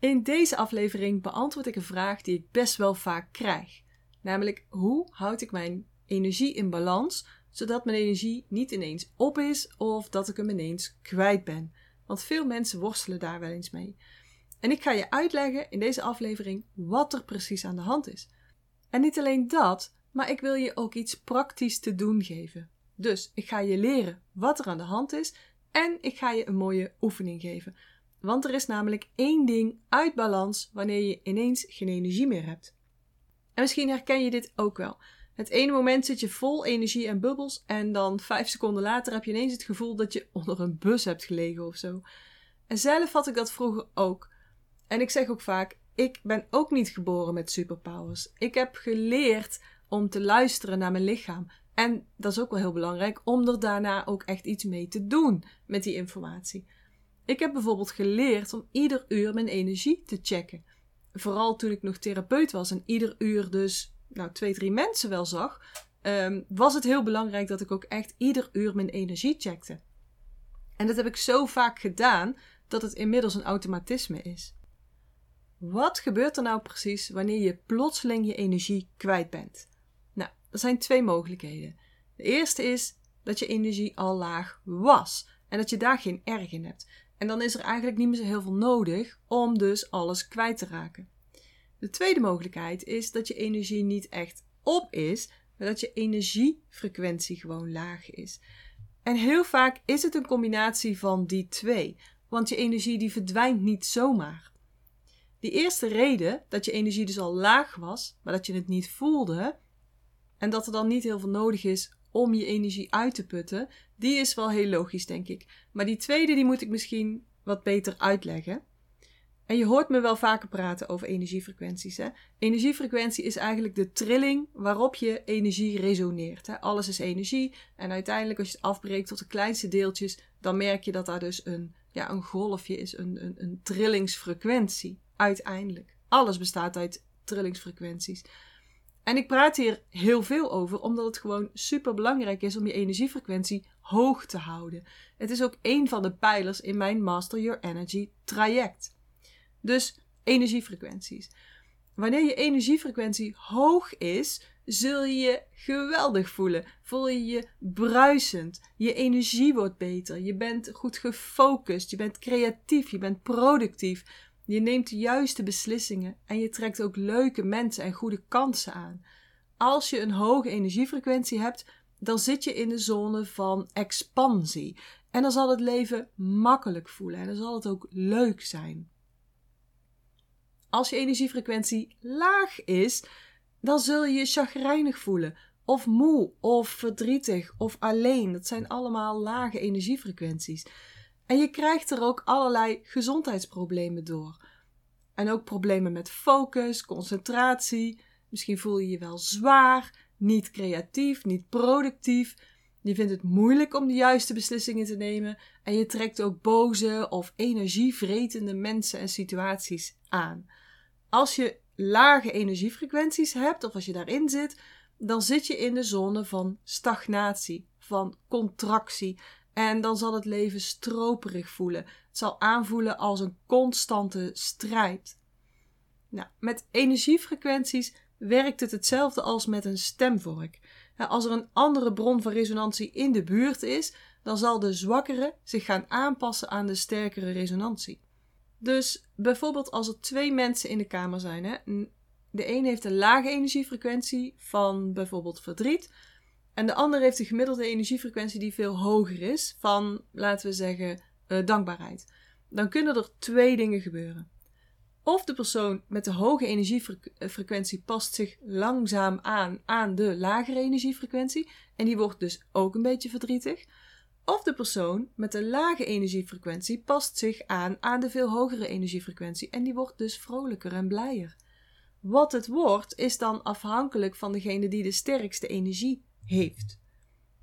In deze aflevering beantwoord ik een vraag die ik best wel vaak krijg. Namelijk, hoe houd ik mijn energie in balans, zodat mijn energie niet ineens op is of dat ik hem ineens kwijt ben? Want veel mensen worstelen daar wel eens mee. En ik ga je uitleggen in deze aflevering wat er precies aan de hand is. En niet alleen dat, maar ik wil je ook iets praktisch te doen geven. Dus ik ga je leren wat er aan de hand is en ik ga je een mooie oefening geven. Want er is namelijk één ding uit balans wanneer je ineens geen energie meer hebt. En misschien herken je dit ook wel. Het ene moment zit je vol energie en bubbels en dan vijf seconden later heb je ineens het gevoel dat je onder een bus hebt gelegen of zo. En zelf had ik dat vroeger ook. En ik zeg ook vaak, ik ben ook niet geboren met superpowers. Ik heb geleerd om te luisteren naar mijn lichaam. En dat is ook wel heel belangrijk om er daarna ook echt iets mee te doen met die informatie. Ik heb bijvoorbeeld geleerd om ieder uur mijn energie te checken. Vooral toen ik nog therapeut was en ieder uur dus nou, twee, drie mensen wel zag, um, was het heel belangrijk dat ik ook echt ieder uur mijn energie checkte. En dat heb ik zo vaak gedaan dat het inmiddels een automatisme is. Wat gebeurt er nou precies wanneer je plotseling je energie kwijt bent? Nou, er zijn twee mogelijkheden. De eerste is dat je energie al laag was en dat je daar geen erg in hebt. En dan is er eigenlijk niet meer zo heel veel nodig om dus alles kwijt te raken. De tweede mogelijkheid is dat je energie niet echt op is, maar dat je energiefrequentie gewoon laag is. En heel vaak is het een combinatie van die twee, want je energie die verdwijnt niet zomaar. Die eerste reden, dat je energie dus al laag was, maar dat je het niet voelde, en dat er dan niet heel veel nodig is om je energie uit te putten, die is wel heel logisch, denk ik. Maar die tweede, die moet ik misschien wat beter uitleggen. En je hoort me wel vaker praten over energiefrequenties. Hè? Energiefrequentie is eigenlijk de trilling waarop je energie resoneert. Hè? Alles is energie. En uiteindelijk, als je het afbreekt tot de kleinste deeltjes, dan merk je dat daar dus een, ja, een golfje is, een, een, een trillingsfrequentie. Uiteindelijk. Alles bestaat uit trillingsfrequenties. En ik praat hier heel veel over, omdat het gewoon super belangrijk is om je energiefrequentie hoog te houden. Het is ook een van de pijlers in mijn Master Your Energy traject. Dus energiefrequenties. Wanneer je energiefrequentie hoog is, zul je je geweldig voelen. Voel je je bruisend. Je energie wordt beter. Je bent goed gefocust. Je bent creatief. Je bent productief. Je neemt de juiste beslissingen en je trekt ook leuke mensen en goede kansen aan. Als je een hoge energiefrequentie hebt, dan zit je in de zone van expansie. En dan zal het leven makkelijk voelen en dan zal het ook leuk zijn. Als je energiefrequentie laag is, dan zul je je chagrijnig voelen, of moe, of verdrietig, of alleen. Dat zijn allemaal lage energiefrequenties. En je krijgt er ook allerlei gezondheidsproblemen door. En ook problemen met focus, concentratie. Misschien voel je je wel zwaar, niet creatief, niet productief. Je vindt het moeilijk om de juiste beslissingen te nemen. En je trekt ook boze of energievretende mensen en situaties aan. Als je lage energiefrequenties hebt, of als je daarin zit, dan zit je in de zone van stagnatie, van contractie. En dan zal het leven stroperig voelen. Het zal aanvoelen als een constante strijd. Nou, met energiefrequenties werkt het hetzelfde als met een stemvork. Als er een andere bron van resonantie in de buurt is, dan zal de zwakkere zich gaan aanpassen aan de sterkere resonantie. Dus bijvoorbeeld als er twee mensen in de kamer zijn, hè, de een heeft een lage energiefrequentie van bijvoorbeeld verdriet, en de ander heeft een gemiddelde energiefrequentie die veel hoger is, van laten we zeggen uh, dankbaarheid. Dan kunnen er twee dingen gebeuren. Of de persoon met de hoge energiefrequentie past zich langzaam aan aan de lagere energiefrequentie en die wordt dus ook een beetje verdrietig. Of de persoon met de lage energiefrequentie past zich aan aan de veel hogere energiefrequentie en die wordt dus vrolijker en blijer. Wat het wordt is dan afhankelijk van degene die de sterkste energie heeft.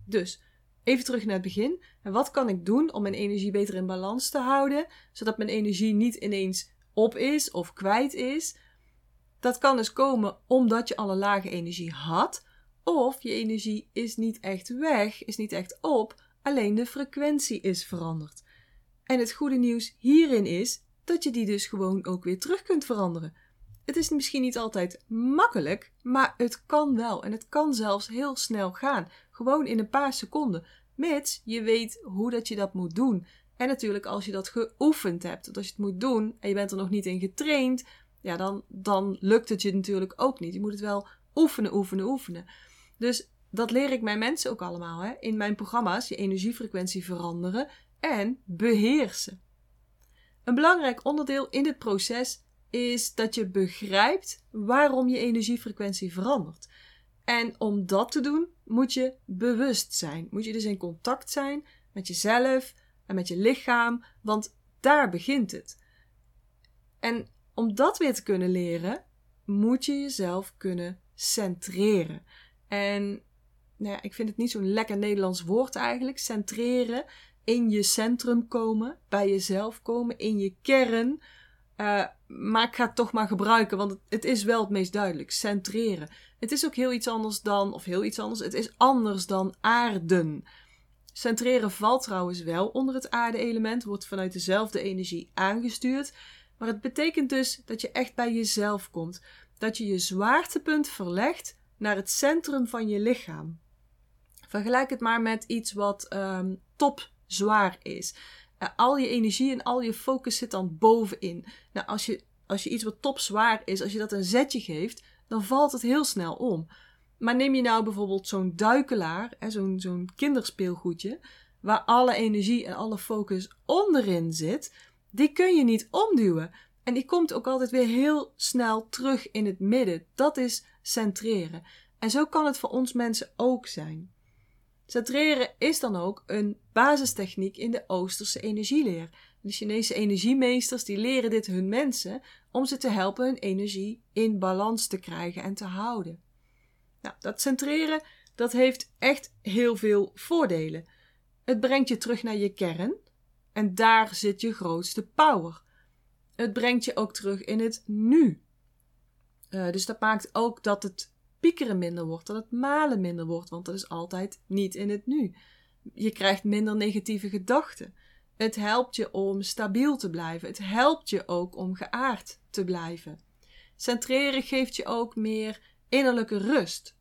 Dus even terug naar het begin. En wat kan ik doen om mijn energie beter in balans te houden, zodat mijn energie niet ineens op is of kwijt is? Dat kan dus komen omdat je alle lage energie had, of je energie is niet echt weg, is niet echt op, alleen de frequentie is veranderd. En het goede nieuws hierin is dat je die dus gewoon ook weer terug kunt veranderen. Het is misschien niet altijd makkelijk, maar het kan wel. En het kan zelfs heel snel gaan. Gewoon in een paar seconden. Mits je weet hoe dat je dat moet doen. En natuurlijk als je dat geoefend hebt. Want als je het moet doen en je bent er nog niet in getraind, ja, dan, dan lukt het je natuurlijk ook niet. Je moet het wel oefenen, oefenen, oefenen. Dus dat leer ik mijn mensen ook allemaal hè? in mijn programma's. Je energiefrequentie veranderen en beheersen. Een belangrijk onderdeel in dit proces is dat je begrijpt waarom je energiefrequentie verandert. En om dat te doen, moet je bewust zijn. Moet je dus in contact zijn met jezelf en met je lichaam, want daar begint het. En om dat weer te kunnen leren, moet je jezelf kunnen centreren. En nou ja, ik vind het niet zo'n lekker Nederlands woord eigenlijk. Centreren, in je centrum komen, bij jezelf komen, in je kern. Uh, maar ik ga het toch maar gebruiken, want het, is wel het meest duidelijk. Centreren. Het is ook heel iets anders dan, of heel iets anders, het is anders dan aarden. Centreren valt trouwens wel onder het aarde-element, wordt vanuit dezelfde energie aangestuurd. Maar het betekent dus dat je echt bij jezelf komt. Dat je je zwaartepunt verlegt naar het centrum van je lichaam. Vergelijk het maar met iets wat um, top zwaar is. Al je energie en al je focus zit dan bovenin. Nou, als je, als je iets wat topzwaar is, als je dat een zetje geeft, dan valt het heel snel om. Maar neem je nou bijvoorbeeld zo'n duikelaar, zo'n zo'n kinderspeelgoedje, waar alle energie en alle focus onderin zit, die kun je niet omduwen. En die komt ook altijd weer heel snel terug in het midden. Dat is centreren. En zo kan het voor ons mensen ook zijn. Centreren is dan ook een basistechniek in de Oosterse energieleer. De Chinese energiemeesters die leren dit hun mensen om ze te helpen hun energie in balans te krijgen en te houden. Nou, dat centreren, dat heeft echt heel veel voordelen. Het brengt je terug naar je kern en daar zit je grootste power. Het brengt je ook terug in het nu. Uh, dus dat maakt ook dat het piekeren minder wordt, dat het malen minder wordt, want dat is altijd niet in het nu. Je krijgt minder negatieve gedachten. Het helpt je om stabiel te blijven. Het helpt je ook om geaard te blijven. Centreren geeft je ook meer innerlijke rust.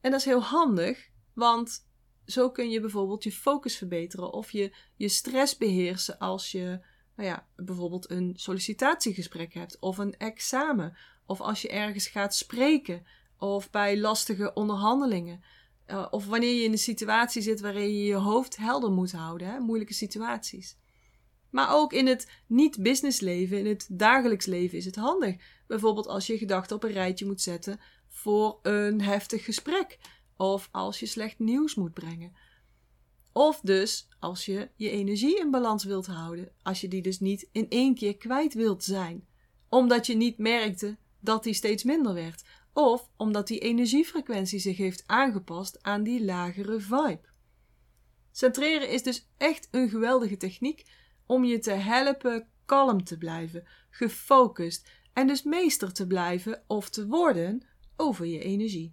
En dat is heel handig, want zo kun je bijvoorbeeld je focus verbeteren of je, je stress beheersen als je nou ja, bijvoorbeeld een sollicitatiegesprek hebt of een examen of als je ergens gaat spreken of bij lastige onderhandelingen. Uh, of wanneer je in een situatie zit waarin je je hoofd helder moet houden, hè? moeilijke situaties. Maar ook in het niet-businessleven, in het dagelijks leven is het handig. Bijvoorbeeld als je gedachten op een rijtje moet zetten voor een heftig gesprek. Of als je slecht nieuws moet brengen. Of dus als je je energie in balans wilt houden. Als je die dus niet in één keer kwijt wilt zijn. Omdat je niet merkte dat die steeds minder werd. Of omdat die energiefrequentie zich heeft aangepast aan die lagere vibe. Centreren is dus echt een geweldige techniek om je te helpen kalm te blijven, gefocust en dus meester te blijven of te worden over je energie.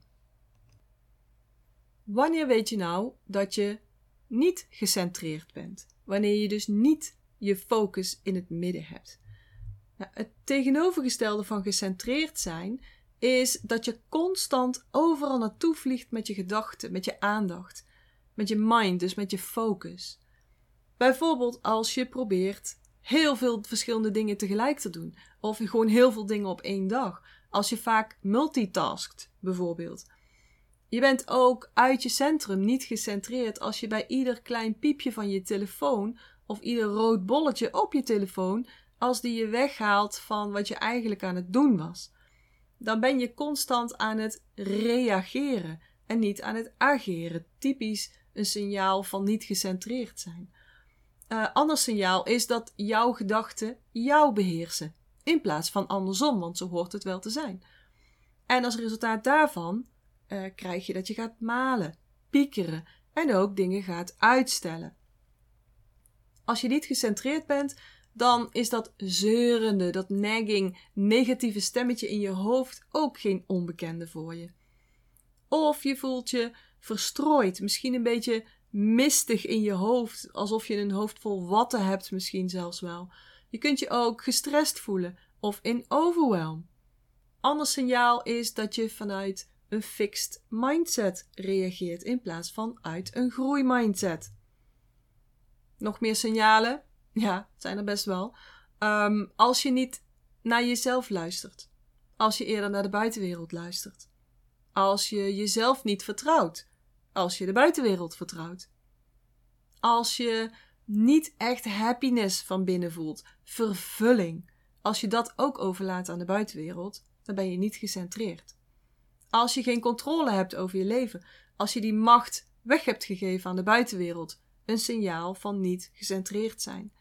Wanneer weet je nou dat je niet gecentreerd bent? Wanneer je dus niet je focus in het midden hebt? Nou, het tegenovergestelde van gecentreerd zijn is dat je constant overal naartoe vliegt met je gedachten, met je aandacht, met je mind, dus met je focus. Bijvoorbeeld als je probeert heel veel verschillende dingen tegelijk te doen, of gewoon heel veel dingen op één dag. Als je vaak multitaskt, bijvoorbeeld. Je bent ook uit je centrum niet gecentreerd als je bij ieder klein piepje van je telefoon of ieder rood bolletje op je telefoon als die je weghaalt van wat je eigenlijk aan het doen was. Dan ben je constant aan het reageren en niet aan het ageren. Typisch een signaal van niet gecentreerd zijn. Uh, ander signaal is dat jouw gedachten jou beheersen, in plaats van andersom, want zo hoort het wel te zijn. En als resultaat daarvan uh, krijg je dat je gaat malen, piekeren en ook dingen gaat uitstellen. Als je niet gecentreerd bent, dan is dat zeurende, dat nagging, negatieve stemmetje in je hoofd ook geen onbekende voor je. Of je voelt je verstrooid, misschien een beetje mistig in je hoofd, alsof je een hoofd vol watten hebt, misschien zelfs wel. Je kunt je ook gestrest voelen of in overwhelm. Ander signaal is dat je vanuit een fixed mindset reageert in plaats van uit een groeimindset. Nog meer signalen? Ja, zijn er best wel. Ehm, als je niet naar jezelf luistert. Als je eerder naar de buitenwereld luistert. Als je jezelf niet vertrouwt. Als je de buitenwereld vertrouwt. Als je niet echt happiness van binnen voelt, vervulling. Als je dat ook overlaat aan de buitenwereld, dan ben je niet gecentreerd. Als je geen controle hebt over je leven, als je die macht weg hebt gegeven aan de buitenwereld, een signaal van niet gecentreerd zijn.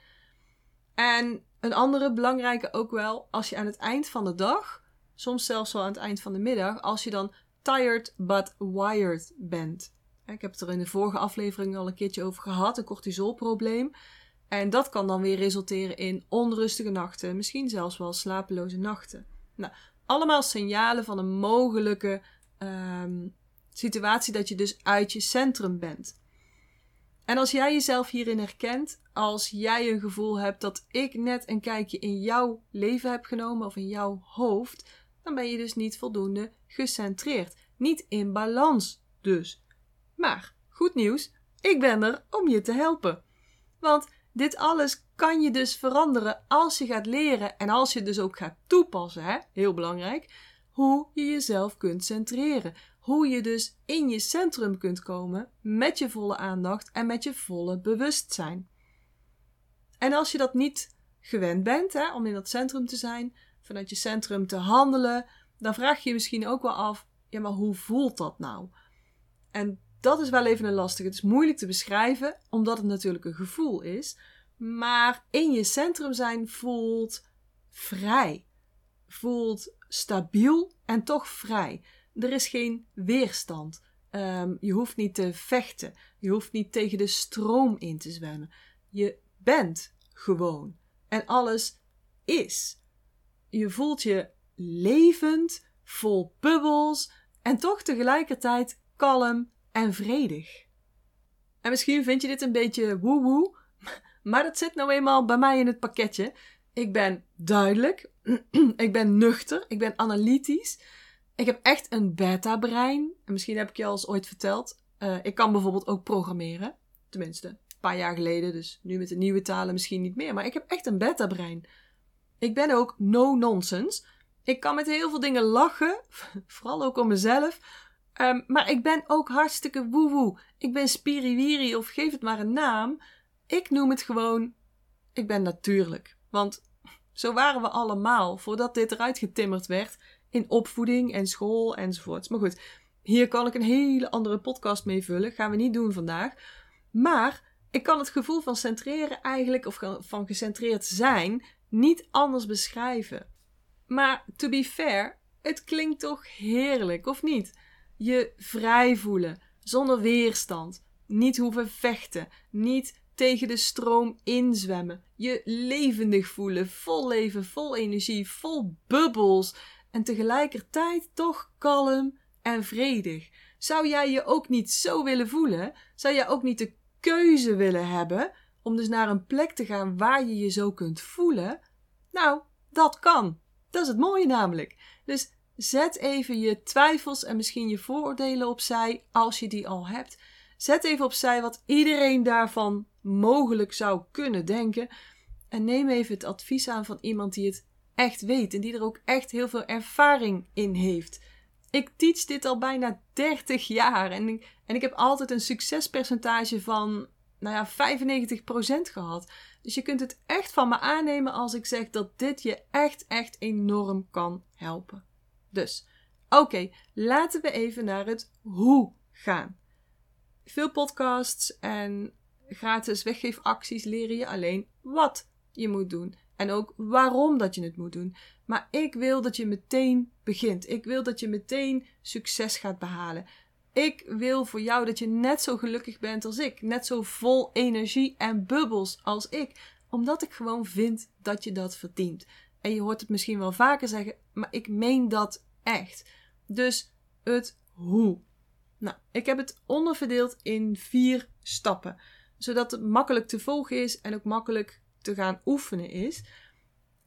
En een andere belangrijke ook wel, als je aan het eind van de dag, soms zelfs wel aan het eind van de middag, als je dan tired but wired bent. Ik heb het er in de vorige aflevering al een keertje over gehad, een cortisolprobleem. En dat kan dan weer resulteren in onrustige nachten, misschien zelfs wel slapeloze nachten. Nou, allemaal signalen van een mogelijke um, situatie dat je dus uit je centrum bent. En als jij jezelf hierin herkent, als jij een gevoel hebt dat ik net een kijkje in jouw leven heb genomen of in jouw hoofd, dan ben je dus niet voldoende gecentreerd. Niet in balans dus. Maar goed nieuws, ik ben er om je te helpen. Want dit alles kan je dus veranderen als je gaat leren en als je dus ook gaat toepassen, hè? heel belangrijk, hoe je jezelf kunt centreren. Hoe je dus in je centrum kunt komen met je volle aandacht en met je volle bewustzijn. En als je dat niet gewend bent, hè, om in dat centrum te zijn, vanuit je centrum te handelen, dan vraag je je misschien ook wel af: ja, maar hoe voelt dat nou? En dat is wel even een lastige. Het is moeilijk te beschrijven, omdat het natuurlijk een gevoel is. Maar in je centrum zijn voelt vrij. Voelt stabiel en toch vrij. Er is geen weerstand. Um, je hoeft niet te vechten. Je hoeft niet tegen de stroom in te zwemmen. Je bent gewoon. En alles is. Je voelt je levend, vol bubbels en toch tegelijkertijd kalm en vredig. En misschien vind je dit een beetje woe-woe, maar dat zit nou eenmaal bij mij in het pakketje. Ik ben duidelijk, ik ben nuchter, ik ben analytisch. Ik heb echt een beta-brein. En misschien heb ik je al eens ooit verteld. Uh, ik kan bijvoorbeeld ook programmeren. Tenminste, een paar jaar geleden. Dus nu met de nieuwe talen misschien niet meer. Maar ik heb echt een beta-brein. Ik ben ook no-nonsense. Ik kan met heel veel dingen lachen. Vooral ook om mezelf. Um, maar ik ben ook hartstikke woewoe. Ik ben spiriwiri of geef het maar een naam. Ik noem het gewoon. Ik ben natuurlijk. Want zo waren we allemaal voordat dit eruit getimmerd werd in opvoeding en school enzovoorts. Maar goed, hier kan ik een hele andere podcast mee vullen. Gaan we niet doen vandaag. Maar ik kan het gevoel van centreren eigenlijk, of van gecentreerd zijn, niet anders beschrijven. Maar to be fair, het klinkt toch heerlijk, of niet? Je vrij voelen, zonder weerstand, niet hoeven vechten, niet tegen de stroom inzwemmen, je levendig voelen, vol leven, vol energie, vol bubbels en tegelijkertijd toch kalm en vredig. Zou jij je ook niet zo willen voelen? Zou jij ook niet de keuze willen hebben om dus naar een plek te gaan waar je je zo kunt voelen? Nou, dat kan. Dat is het mooie namelijk. Dus zet even je twijfels en misschien je vooroordelen opzij als je die al hebt. Zet even opzij wat iedereen daarvan mogelijk zou kunnen denken. En neem even het advies aan van iemand die het echt weet en die er ook echt heel veel ervaring in heeft. Ik teach dit al bijna 30 jaar en ik, en ik heb altijd een succespercentage van nou ja, 95% gehad. Dus je kunt het echt van me aannemen als ik zeg dat dit je echt, echt enorm kan helpen. Dus, oké, laten we even naar het hoe gaan. Veel podcasts en gratis weggeefacties leren je alleen wat je moet doen. En ook waarom dat je het moet doen. Maar ik wil dat je meteen begint. Ik wil dat je meteen succes gaat behalen. Ik wil voor jou dat je net zo gelukkig bent als ik. Net zo vol energie en bubbels als ik. Omdat ik gewoon vind dat je dat verdient. En je hoort het misschien wel vaker zeggen, maar ik meen dat echt. Dus het hoe. Nou, ik heb het onderverdeeld in vier stappen. Zodat het makkelijk te volgen is en ook makkelijk te gaan oefenen is.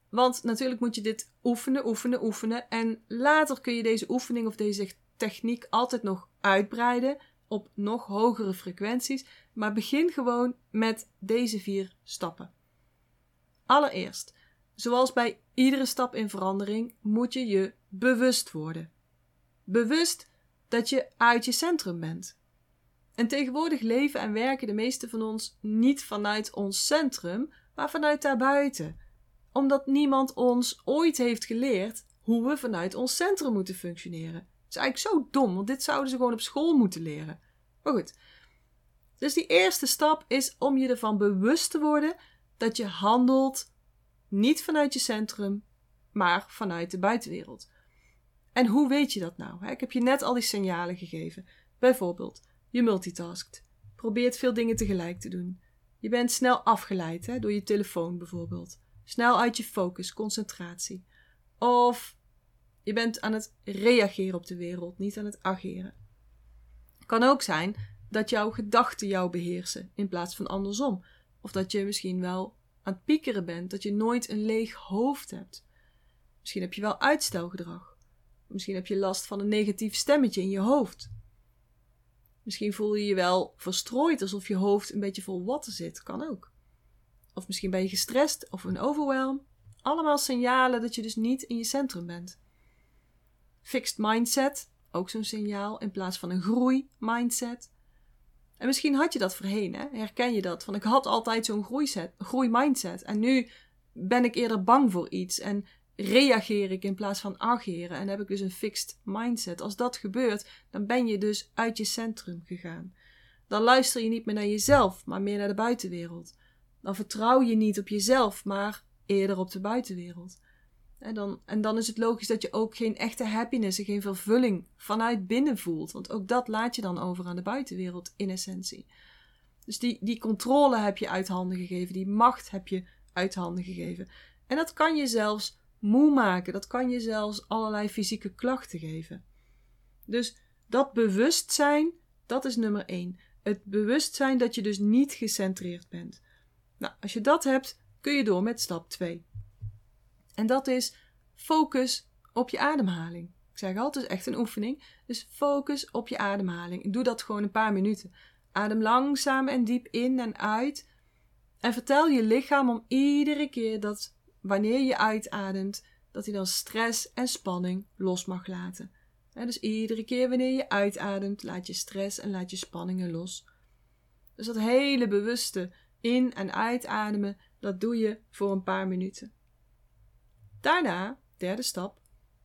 Want natuurlijk moet je dit oefenen, oefenen, oefenen. En later kun je deze oefening of deze techniek altijd nog uitbreiden op nog hogere frequenties. Maar begin gewoon met deze vier stappen. Allereerst, zoals bij iedere stap in verandering, moet je je bewust worden. Bewust dat je uit je centrum bent. En tegenwoordig leven en werken de meeste van ons niet vanuit ons centrum, maar vanuit daarbuiten. Omdat niemand ons ooit heeft geleerd hoe we vanuit ons centrum moeten functioneren. Het is eigenlijk zo dom, want dit zouden ze gewoon op school moeten leren. Maar goed. Dus die eerste stap is om je ervan bewust te worden dat je handelt niet vanuit je centrum, maar vanuit de buitenwereld. En hoe weet je dat nou? Ik heb je net al die signalen gegeven. Bijvoorbeeld, je multitaskt. Probeert veel dingen tegelijk te doen. Je bent snel afgeleid hè, door je telefoon bijvoorbeeld. Snel uit je focus, concentratie. Of je bent aan het reageren op de wereld, niet aan het ageren. Kan ook zijn dat jouw gedachten jou beheersen in plaats van andersom. Of dat je misschien wel aan het piekeren bent, dat je nooit een leeg hoofd hebt. Misschien heb je wel uitstelgedrag. Misschien heb je last van een negatief stemmetje in je hoofd. Misschien voel je je wel verstrooid alsof je hoofd een beetje vol watten zit. Kan ook. Of misschien ben je gestrest of een overwhelm. Allemaal signalen dat je dus niet in je centrum bent. Fixed mindset, ook zo'n signaal, in plaats van een groei mindset. En misschien had je dat voorheen, hè? herken je dat? Van ik had altijd zo'n groeimindset en nu ben ik eerder bang voor iets en reageer ik in plaats van ageren en heb ik dus een fixed mindset. Als dat gebeurt, dan ben je dus uit je centrum gegaan. Dan luister je niet meer naar jezelf, maar meer naar de buitenwereld. Dan vertrouw je niet op jezelf, maar eerder op de buitenwereld. En dan, en dan is het logisch dat je ook geen echte happiness en geen vervulling vanuit binnen voelt. Want ook dat laat je dan over aan de buitenwereld in essentie. Dus die, die controle heb je uit handen gegeven, die macht heb je uit handen gegeven. En dat kan je zelfs moe maken. Dat kan je zelfs allerlei fysieke klachten geven. Dus dat bewustzijn, dat is nummer één. Het bewustzijn dat je dus niet gecentreerd bent. Nou, als je dat hebt, kun je door met stap 2. En dat is focus op je ademhaling. Ik zeg altijd, echt een oefening. Dus focus op je ademhaling. Doe dat gewoon een paar minuten. Adem langzaam en diep in en uit. En vertel je lichaam om iedere keer dat wanneer je uitademt, dat hij dan stress en spanning los mag laten. dus iedere keer wanneer je uitademt, laat je stress en laat je spanningen los. Dus dat hele bewuste in- en uitademen, dat doe je voor een paar minuten. Daarna, derde stap,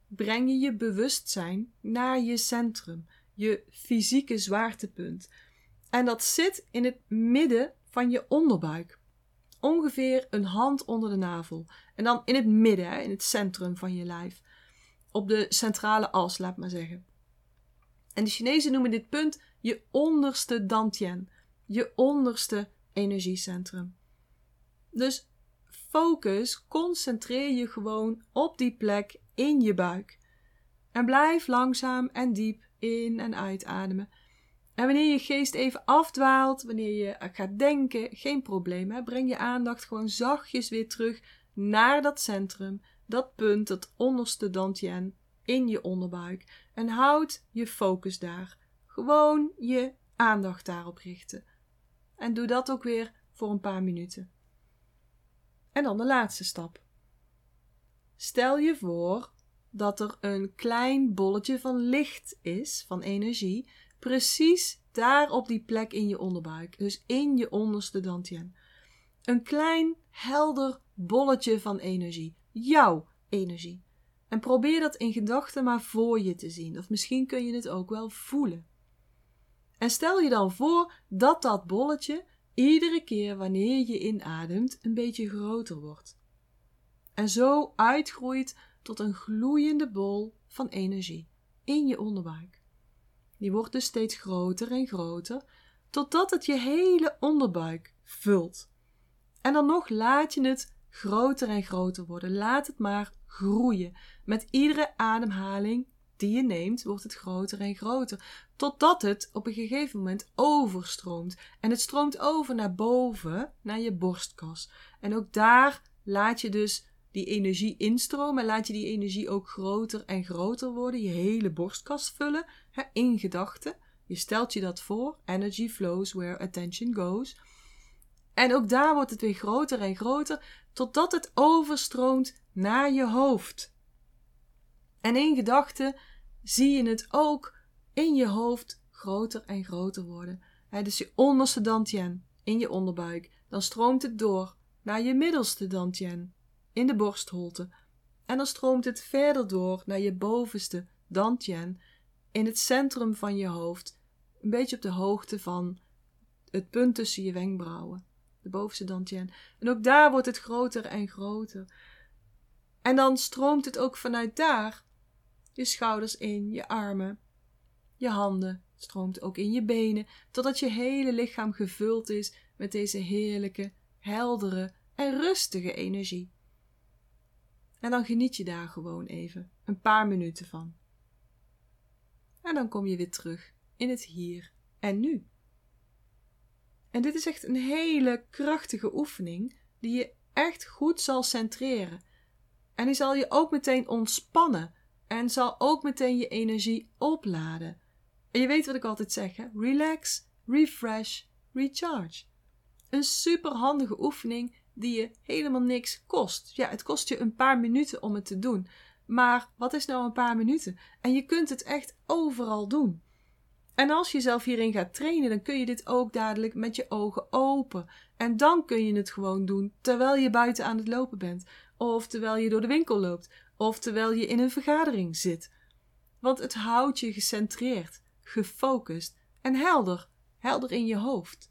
breng je je bewustzijn naar je centrum, je fysieke zwaartepunt. En dat zit in het midden van je onderbuik ongeveer een hand onder de navel. En dan in het midden, in het centrum van je lijf. Op de centrale as, laat maar zeggen. En de Chinezen noemen dit punt je onderste dantian, je onderste energiecentrum. Dus focus, concentreer je gewoon op die plek in je buik. En blijf langzaam en diep in en uitademen. En wanneer je geest even afdwaalt, wanneer je gaat denken, geen probleem. Hè? Breng je aandacht gewoon zachtjes weer terug naar dat centrum, dat punt, dat onderste dantien in je onderbuik. En houd je focus daar. Gewoon je aandacht daarop richten. En doe dat ook weer voor een paar minuten. En dan de laatste stap. Stel je voor dat er een klein bolletje van licht is, van energie, Precies daar op die plek in je onderbuik. Dus in je onderste dantien. Een klein, helder bolletje van energie. Jouw energie. En probeer dat in gedachten maar voor je te zien. Of misschien kun je het ook wel voelen. En stel je dan voor dat dat bolletje iedere keer wanneer je inademt een beetje groter wordt. En zo uitgroeit tot een gloeiende bol van energie in je onderbuik. Die wordt dus steeds groter en groter, totdat het je hele onderbuik vult. En dan nog laat je het groter en groter worden. Laat het maar groeien. Met iedere ademhaling die je neemt, wordt het groter en groter. Totdat het op een gegeven moment overstroomt. En het stroomt over naar boven, naar je borstkas. En ook daar laat je dus die energie instromen. En laat je die energie ook groter en groter worden. Je hele borstkast vullen. In gedachten. Je stelt je dat voor. Energy flows where attention goes. En ook daar wordt het weer groter en groter. Totdat het overstroomt naar je hoofd. En in gedachten zie je het ook in je hoofd groter en groter worden. He, dus je onderste dantien in je onderbuik. Dan stroomt het door naar je middelste dantien in de borstholte. En dan stroomt het verder door naar je bovenste dantien in het centrum van je hoofd. Een beetje op de hoogte van het punt tussen je wenkbrauwen. De bovenste dantien. En ook daar wordt het groter en groter. En dan stroomt het ook vanuit daar je schouders in, je armen, je handen, stroomt ook in je benen, totdat je hele lichaam gevuld is met deze heerlijke, heldere en rustige energie. En dan geniet je daar gewoon even een paar minuten van. En dan kom je weer terug in het hier en nu. En dit is echt een hele krachtige oefening die je echt goed zal centreren. En die zal je ook meteen ontspannen en zal ook meteen je energie opladen. En je weet wat ik altijd zeg: relax, refresh, recharge. Een super handige oefening die je helemaal niks kost. Ja, het kost je een paar minuten om het te doen. Maar wat is nou een paar minuten? En je kunt het echt overal doen. En als je zelf hierin gaat trainen, dan kun je dit ook dadelijk met je ogen open. En dan kun je het gewoon doen terwijl je buiten aan het lopen bent. Of terwijl je door de winkel loopt. Of terwijl je in een vergadering zit. Want het houdt je gecentreerd, gefocust en helder. Helder in je hoofd.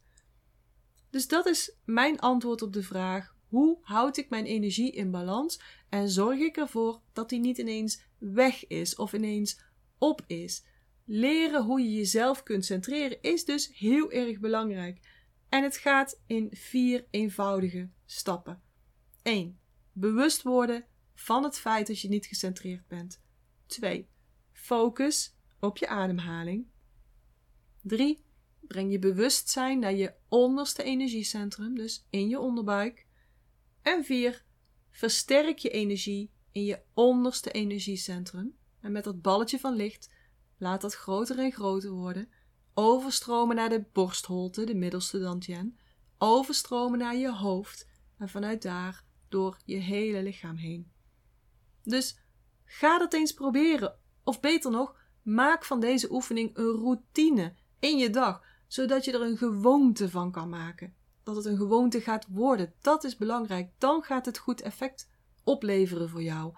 Dus dat is mijn antwoord op de vraag: hoe houd ik mijn energie in balans en zorg ik ervoor dat die niet ineens weg is of ineens op is? Leren hoe je jezelf kunt centreren is dus heel erg belangrijk. En het gaat in vier eenvoudige stappen. 1. Bewust worden van het feit dat je niet gecentreerd bent. 2. Focus op je ademhaling. 3. Breng je bewustzijn naar je onderste energiecentrum, dus in je onderbuik. En 4. Versterk je energie in je onderste energiecentrum. En met dat balletje van licht laat dat groter en groter worden. Overstromen naar de borstholte, de middelste dantien. Overstromen naar je hoofd. En vanuit daar door je hele lichaam heen. Dus ga dat eens proberen. Of beter nog, maak van deze oefening een routine in je dag, zodat je er een gewoonte van kan maken. Dat het een gewoonte gaat worden, dat is belangrijk. Dan gaat het goed effect opleveren voor jou.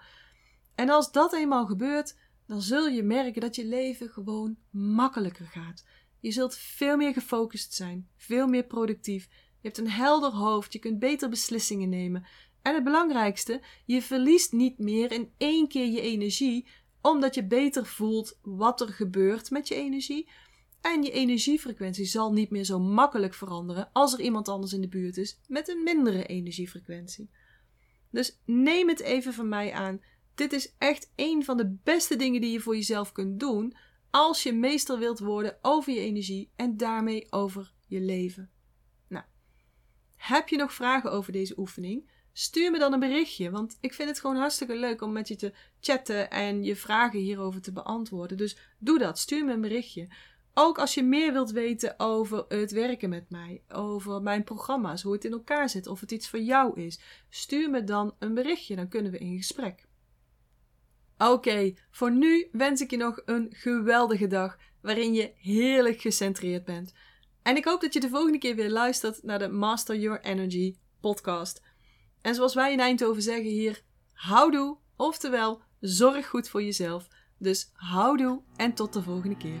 En als dat eenmaal gebeurt, dan zul je merken dat je leven gewoon makkelijker gaat. Je zult veel meer gefocust zijn, veel meer productief. Je hebt een helder hoofd, je kunt beter beslissingen nemen. En het belangrijkste, je verliest niet meer in één keer je energie, omdat je beter voelt wat er gebeurt met je energie. En je energiefrequentie zal niet meer zo makkelijk veranderen als er iemand anders in de buurt is met een mindere energiefrequentie. Dus neem het even van mij aan. Dit is echt een van de beste dingen die je voor jezelf kunt doen als je meester wilt worden over je energie en daarmee over je leven. Nou, heb je nog vragen over deze oefening? Stuur me dan een berichtje, want ik vind het gewoon hartstikke leuk om met je te chatten en je vragen hierover te beantwoorden. Dus doe dat, stuur me een berichtje. Ook als je meer wilt weten over het werken met mij, over mijn programma's, hoe het in elkaar zit, of het iets voor jou is, stuur me dan een berichtje, dan kunnen we in gesprek. Oké, voor nu wens ik je nog een geweldige dag waarin je heerlijk gecentreerd bent. En ik hoop dat je de volgende keer weer luistert naar de Master Your Energy podcast. En zoals wij in Eindhoven zeggen hier, houdoe, oftewel zorg goed voor jezelf. Dus houdoe en tot de volgende keer.